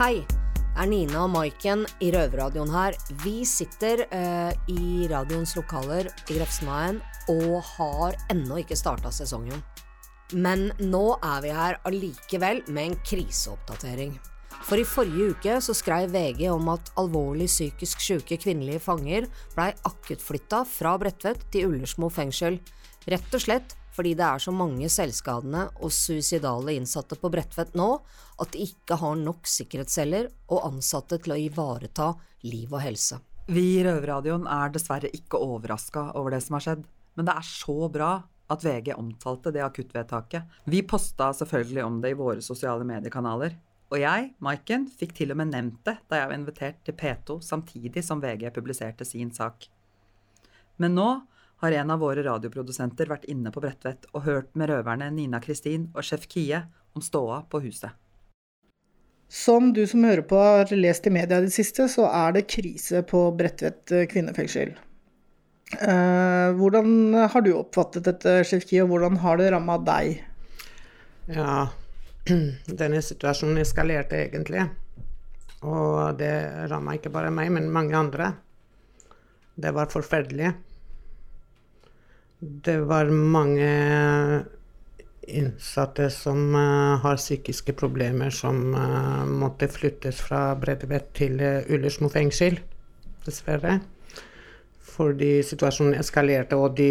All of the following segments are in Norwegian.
Hei, det er Nina og Maiken i Røverradioen her. Vi sitter eh, i radioens lokaler i Grefsenveien og har ennå ikke starta sesongen. Men nå er vi her allikevel med en kriseoppdatering. For i forrige uke så skrev VG om at alvorlig psykisk syke kvinnelige fanger blei akuttflytta fra Bredtvet til Ullersmo fengsel. Rett og slett fordi det er så mange selvskadende og suicidale innsatte på Bredtvet nå at de ikke har nok sikkerhetsceller og ansatte til å ivareta liv og helse. Vi i Røverradioen er dessverre ikke overraska over det som har skjedd, men det er så bra at VG omtalte det akuttvedtaket. Vi posta selvfølgelig om det i våre sosiale mediekanaler. Og jeg, Maiken, fikk til og med nevnt det da jeg var invitert til P2 samtidig som VG publiserte sin sak. Men nå har en av våre radioprodusenter vært inne på Bredtvet og hørt med røverne Nina Kristin og sjef Kie om ståa på huset. Som du som hører på har lest i media i det siste, så er det krise på Bredtvet kvinnefengsel. Eh, hvordan har du oppfattet dette, sjef Kie, og hvordan har det ramma deg? Ja, denne situasjonen eskalerte egentlig. Og det ramma ikke bare meg, men mange andre. Det var forferdelig. Det var mange innsatte som uh, har psykiske problemer, som uh, måtte flyttes fra Bredtvet til uh, Ullersmo fengsel, dessverre. Fordi situasjonen eskalerte, og de,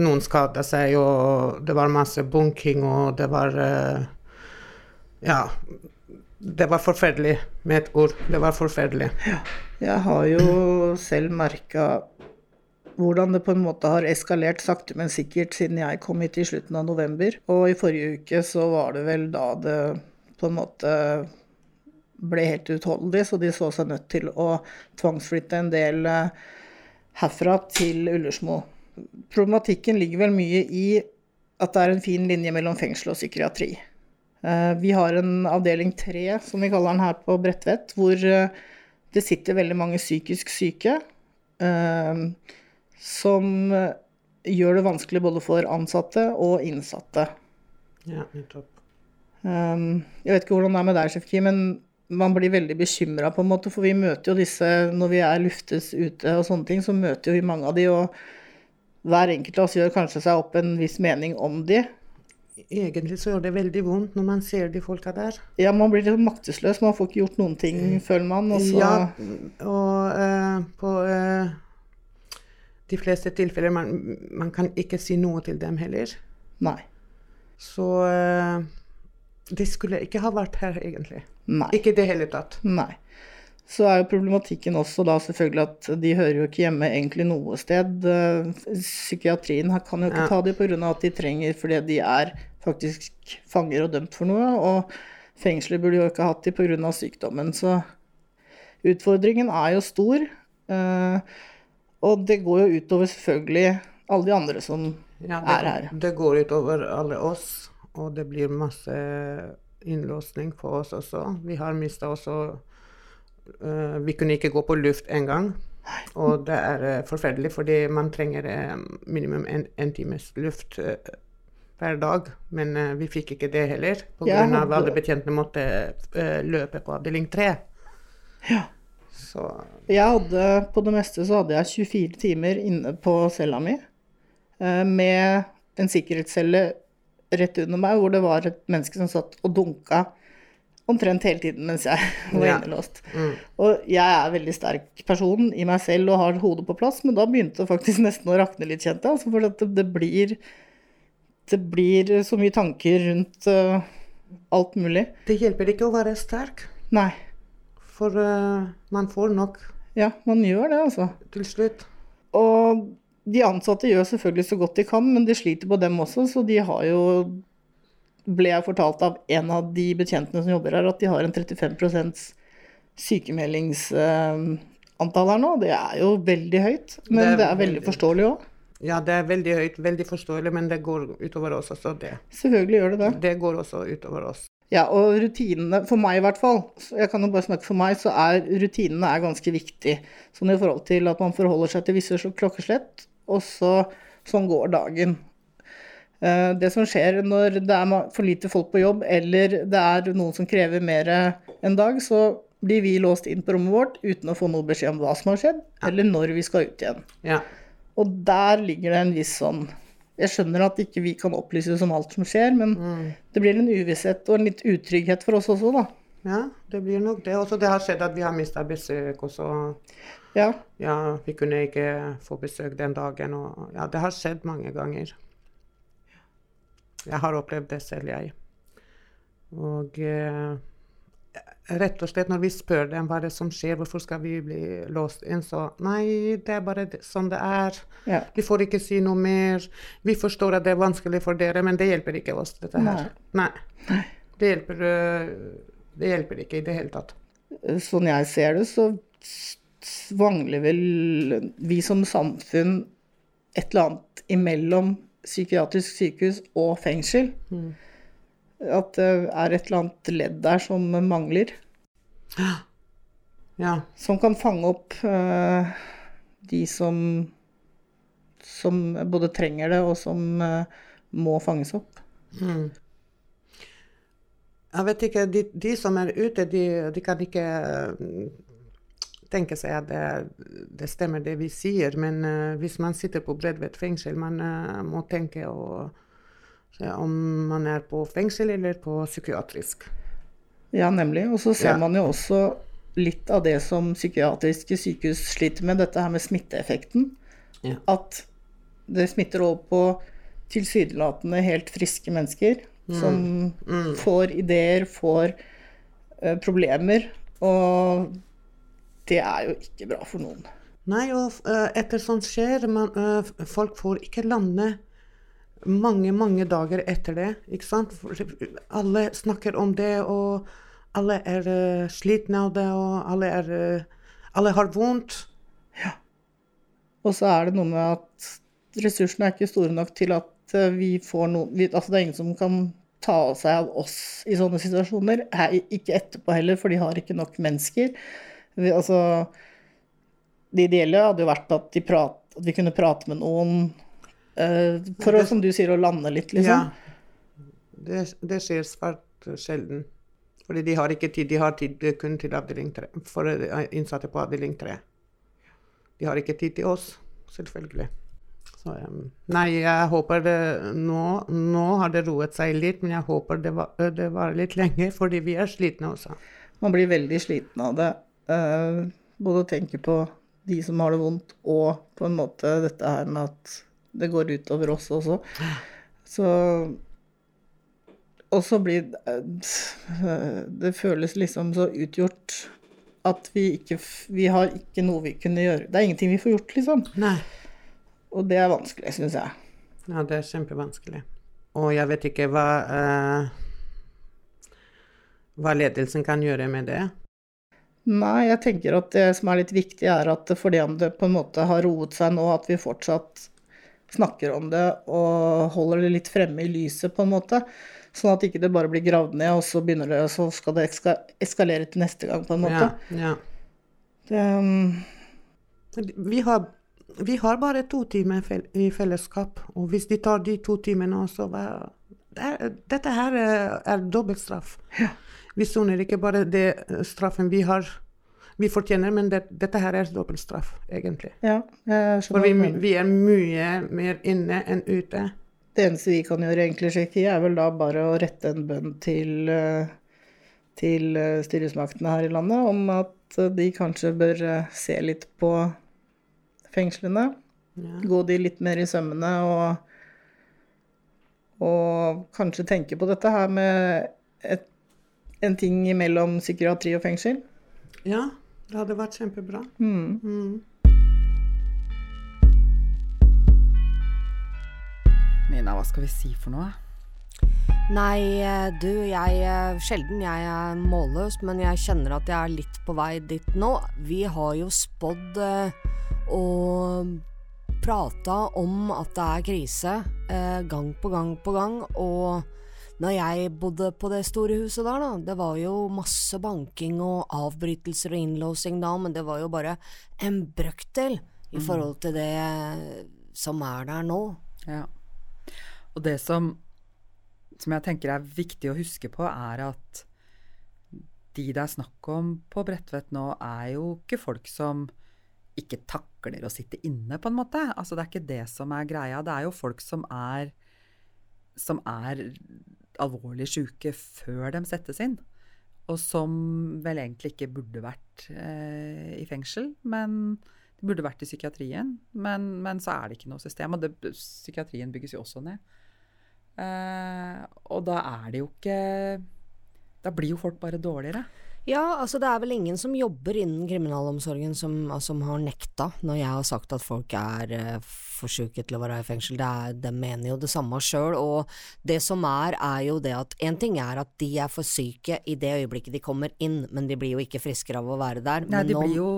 noen skada seg, og det var masse bunking, og det var Ja. Det var forferdelig, med et ord. Det var forferdelig. Ja. Jeg har jo selv merka hvordan det på en måte har eskalert sakte, men sikkert siden jeg kom hit i slutten av november. Og i forrige uke så var det vel da det på en måte ble helt utholdelig, så de så seg nødt til å tvangsflytte en del eh, herfra til Ullersmo. Problematikken ligger vel mye i at det er en fin linje mellom fengsel og psykiatri. Eh, vi har en avdeling tre, som vi kaller den her på Bredtvet, hvor eh, det sitter veldig mange psykisk syke som eh, gjør det vanskelig både for ansatte og innsatte. Ja, nettopp. Um, jeg vet ikke hvordan det er med deg, Sjef Kim, men man blir veldig bekymra, på en måte, for vi møter jo disse når vi er luftes ute og sånne ting, så møter jo vi mange av de, og hver enkelt av oss gjør kanskje seg opp en viss mening om de. Egentlig så gjør det veldig vondt når man ser de folka der. Ja, man blir litt maktesløs. Man får ikke gjort noen ting, føler man. Og så... Ja, og uh, på uh de fleste tilfeller man, man kan ikke si noe til dem heller. Nei. Så uh, de skulle ikke ha vært her, egentlig. Nei. Ikke i det hele tatt. Nei. Så er jo problematikken også da selvfølgelig at de hører jo ikke hjemme egentlig noe sted. Psykiatrien kan jo ikke ja. ta dem pga. at de trenger fordi de er faktisk fanger og dømt for noe. Og fengselet burde jo ikke hatt dem pga. sykdommen. Så utfordringen er jo stor. Uh, og det går jo utover selvfølgelig alle de andre som ja, det, er her. Det går utover alle oss, og det blir masse innlåsning for oss også. Vi har mista også uh, Vi kunne ikke gå på luft engang. Og det er uh, forferdelig, fordi man trenger uh, minimum en, en, times luft hver dag. Men vi fikk ikke det heller, pga. At alle betjentene måtte løpe på avdeling tre. Ja. Så Jeg hadde på det meste så hadde jeg 24 timer inne på cella mi eh, med en sikkerhetscelle rett under meg, hvor det var et menneske som satt og dunka omtrent hele tiden mens jeg var ja. innelåst. Mm. Og jeg er en veldig sterk person i meg selv og har hodet på plass, men da begynte det faktisk nesten å rakne litt, kjente jeg. Altså for det, det, blir, det blir så mye tanker rundt uh, alt mulig. Det hjelper ikke å være sterk. Nei. For uh, man får nok. Ja, man gjør det, altså. Til slutt. Og de ansatte gjør selvfølgelig så godt de kan, men de sliter på dem også, så de har jo Ble jeg fortalt av en av de betjentene som jobber her, at de har en 35 sykemeldingsantall her nå. Det er jo veldig høyt, men det er, det er veldig forståelig òg. Ja, det er veldig høyt, veldig forståelig, men det går utover oss også, det. Selvfølgelig gjør det det. Det går også utover oss. Ja, og rutinene, for meg i hvert fall, jeg kan jo bare snakke for meg, så er rutinene er ganske viktig. Sånn i forhold til at man forholder seg til visse klokkeslett, og så sånn går dagen. Eh, Det som skjer når det er for lite folk på jobb, eller det er noen som krever mer en dag, så blir vi låst inn på rommet vårt uten å få noe beskjed om hva som har skjedd, eller når vi skal ut igjen. Ja. Og der ligger det en viss sånn Jeg skjønner at ikke vi kan opplyses om alt som skjer, men det blir en uvisshet og en litt utrygghet for oss også, da. ja, det blir nok det. Også det har skjedd at vi har mista besøk også. Ja. Ja, vi kunne ikke få besøk den dagen. Og ja, det har skjedd mange ganger. Jeg har opplevd det selv, jeg. Og eh, rett og slett når vi spør dem hva det som skjer, hvorfor skal vi bli låst inn, så nei, det er bare sånn det er. ja. Vi får ikke si noe mer. Vi forstår at det er vanskelig for dere, men det hjelper ikke oss, dette her. Nei. Det hjelper, øh, det hjelper ikke i det hele tatt. Sånn jeg ser det, så svangler vel vi som samfunn et eller annet imellom psykiatrisk sykehus og fengsel. At det er et eller annet ledd der som mangler. Ja. Som kan fange opp uh, de som som både trenger det, og som uh, må fanges opp. Jeg vet ikke, de, de som er ute, de, de kan ikke mm, tenke seg at det, det stemmer det vi sier, men uh, hvis man sitter på Bredtvet fengsel, man uh, må tenke og, om man er på fengsel eller på psykiatrisk. Ja, nemlig. Og så ser Ja. man jo også litt av det som psykiatriske sykehus sliter med, dette her med smitteeffekten. Ja. At det smitter over på tilsynelatende helt friske mennesker som får ideer, får uh, problemer. Og det er jo ikke bra for noen. Nei, og uh, etter sånt skjer, man, uh, folk får ikke lande mange, mange dager etter det, ikke sant? Alle snakker om det, og alle er uh, slitne av det, og alle er uh, Alle har vondt. Ja. Og så er det noe med at ressursene er ikke store nok til at eh, vi får noe Altså det er ingen som kan ta seg av oss i sånne situasjoner. Ikke etterpå heller, for de har ikke nok mennesker. Vi, altså Det ideelle hadde jo vært at, prat, at vi kunne prate med noen for å, som du sier, å lande litt, liksom. Ja. Det, det skjer svært sjelden. Fordi de har ikke tid. De har tid kun til avdeling 3, for eh, innsatte på avdeling 3. De har ikke tid til oss, selvfølgelig. Så, em, nei, jeg håper det nå, nå har det roet seg litt, men jeg håper det, var, det varer litt lenge, fordi vi er slitne også. Man blir veldig sliten av det. Uh, både å tenke på de som har det vondt, og på en måte dette her med at det går utover oss også. Så Og så blir Det føles liksom så utgjort at vi ikke Vi har ikke noe vi kunne gjøre. Det er ingenting vi får gjort, liksom. Nei. Og det er vanskelig, syns jeg. Ja, det er kjempevanskelig. Og jeg vet ikke hva eh, Hva ledelsen kan gjøre med det. Nei, jeg tenker at det som er litt viktig, er at fordi om det på en måte har roet seg nå, at vi fortsatt snakker om det og holder det litt fremme i lyset, på en måte. Sånn at ikke det bare blir gravd ned, og så begynner det, så skal det eska eskalere til neste gang, på en måte. Ja, ja. Det, um, Vi har, vi har bare to timer fel i fellesskap, og hvis de tar de to timene også det er, Dette her er, er dobbeltstraff. Vi soner ikke bare det eh, straffen vi har vi fortjener, men det, dette her er dobbeltstraff, egentlig. ja, For vi, vi er mye mer inne enn ute. Det eneste vi kan gjøre, egentlig, Sheki, er vel da bare å rette en bønn til, eh, til eh, styresmaktene her i landet om at eh, de kanskje bør se litt på fengslene. Gå de litt mer i sømmene og, og kanskje tenke på dette her med et, en ting mellom psykiatri og fengsel. Ja, det hadde vært kjempebra. Nina, hva skal vi si for noe? Nei, eh, du, jeg eh, Sjelden jeg er målløs, men jeg kjenner at jeg er litt på vei dit nå. Vi har jo spådd eh, og prata om at det er krise eh, gang på gang på gang, og når jeg bodde på det store huset der, da, det var jo masse banking og avbrytelser og innlåsing da, men det var jo bare en brøkdel i forhold til det som er der nå. Ja. Og det som, som jeg tenker er viktig å huske på, er at de det er snakk om på Bredtvet nå, er jo ikke folk som ikke takler å sitte inne, på en måte. Altså, det er ikke det som er greia. Det er jo folk som er, som er alvorlig syke før de settes inn. Og som vel egentlig ikke burde vært eh, i fengsel, men de burde vært i psykiatrien. Men, men, så er det ikke noe system. Og det, psykiatrien bygges jo også ned. Eh, og da er det jo ikke Da blir jo folk bare dårligere. Ja, altså det er vel ingen som jobber innen kriminalomsorgen som, som har nekta når jeg har sagt at folk er uh, for syke til å være i fengsel. Det er, de mener jo det samme sjøl, og det som er, er jo det at en ting er at de er for syke i det øyeblikket de kommer inn, men de blir jo ikke friskere av å være der. Nei, de nå, blir jo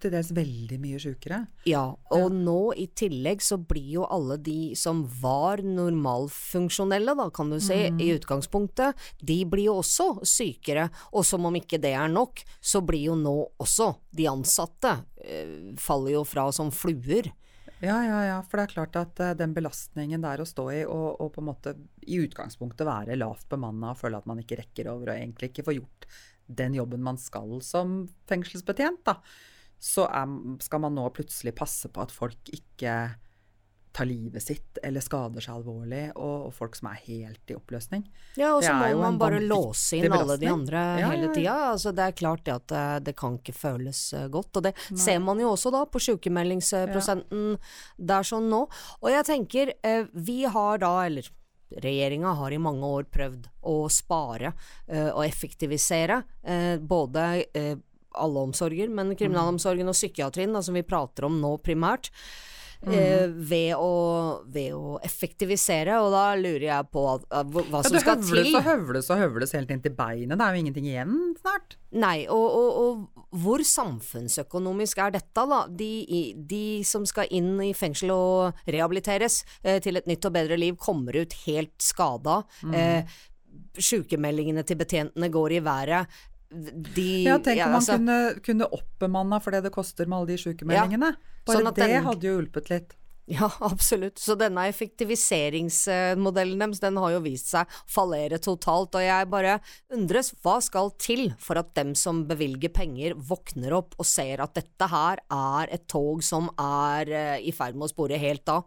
til dels veldig mye sjukere. Ja, og ja. nå i tillegg så blir jo alle de som var normalfunksjonelle, da kan du si, mm. i utgangspunktet, de blir jo også sykere, og som om ikke det er nok, så blir jo nå også de ansatte eh, faller jo fra som fluer. Ja, ja, ja. For det er klart at uh, den belastningen det er å stå i, og, og, på en måte i utgangspunktet være lavt bemanna og føle at man ikke rekker over og egentlig ikke får gjort den jobben man skal som fengselsbetjent, da, så er, skal man nå plutselig passe på at folk ikke tar livet sitt eller skader seg alvorlig, og, og folk som er helt i oppløsning. Ja, og så må man bare låse inn alle de andre ja, hele tida. Altså, det er klart det at det, eh, kan ikke føles eh, godt. Og det Nei. ser man jo også da på sykemeldingsprosenten ja. der sånn nå. Og jeg tenker, eh, vi har da, eller Regjeringa har i mange år prøvd å spare og effektivisere både alle omsorger, men kriminalomsorgen og psykiatrien, da, som vi prater om nå primært. Mm. ved, å, ved, å, effektivisere, og da lurer jeg på hva som ja, skal til. Det høvles og høvles helt inn til beinet, det er jo ingenting igjen snart. Nei, og, og, og hvor samfunnsøkonomisk er dette, da? De, de, som skal inn i fengsel og rehabiliteres eh, til et nytt og bedre liv, kommer ut helt skada. Mm. Eh, Sykemeldingene til betjentene går i været de Ja, tenk om man altså, kunne, kunne oppbemanna for det det koster med alle de sykemeldingene. Ja, Bare sånn det den, hadde jo hjulpet litt. Ja, absolutt. Så denne effektiviseringsmodellen deres, den har jo vist seg fallere totalt. Og jeg bare undres, hva skal til for at dem som bevilger penger, våkner opp og ser at dette her er et tog som er eh, i ferd med å spore helt av?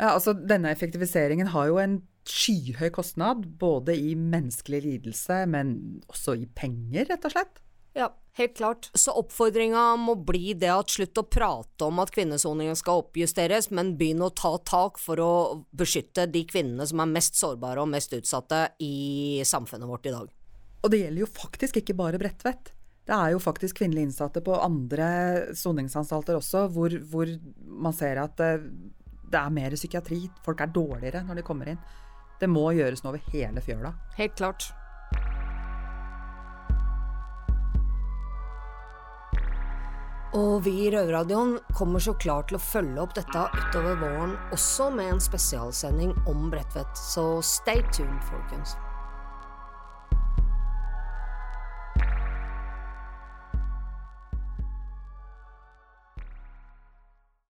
Ja, altså denne effektiviseringen har jo en skyhøy kostnad, både i menneskelig lidelse, men også i penger, rett og slett. Ja, helt klart. Så oppfordringa må bli det at slutt å prate om at kvinnesoningen skal oppjusteres, men begynn å ta tak for å beskytte de kvinnene som er mest sårbare og mest utsatte i samfunnet vårt i dag. Og det gjelder jo faktisk ikke bare Bredtvet. Det er jo faktisk kvinnelige innsatte på andre soningsanstalter også, hvor, hvor man ser at eh, det er mer psykiatri. Folk er dårligere når de kommer inn. Det må gjøres noe over hele fjøla. Helt klart. Og vi i Røverradioen kommer så klart til å følge opp dette utover våren, også med en spesialsending om Bredtvet. Så stay tuned, folkens.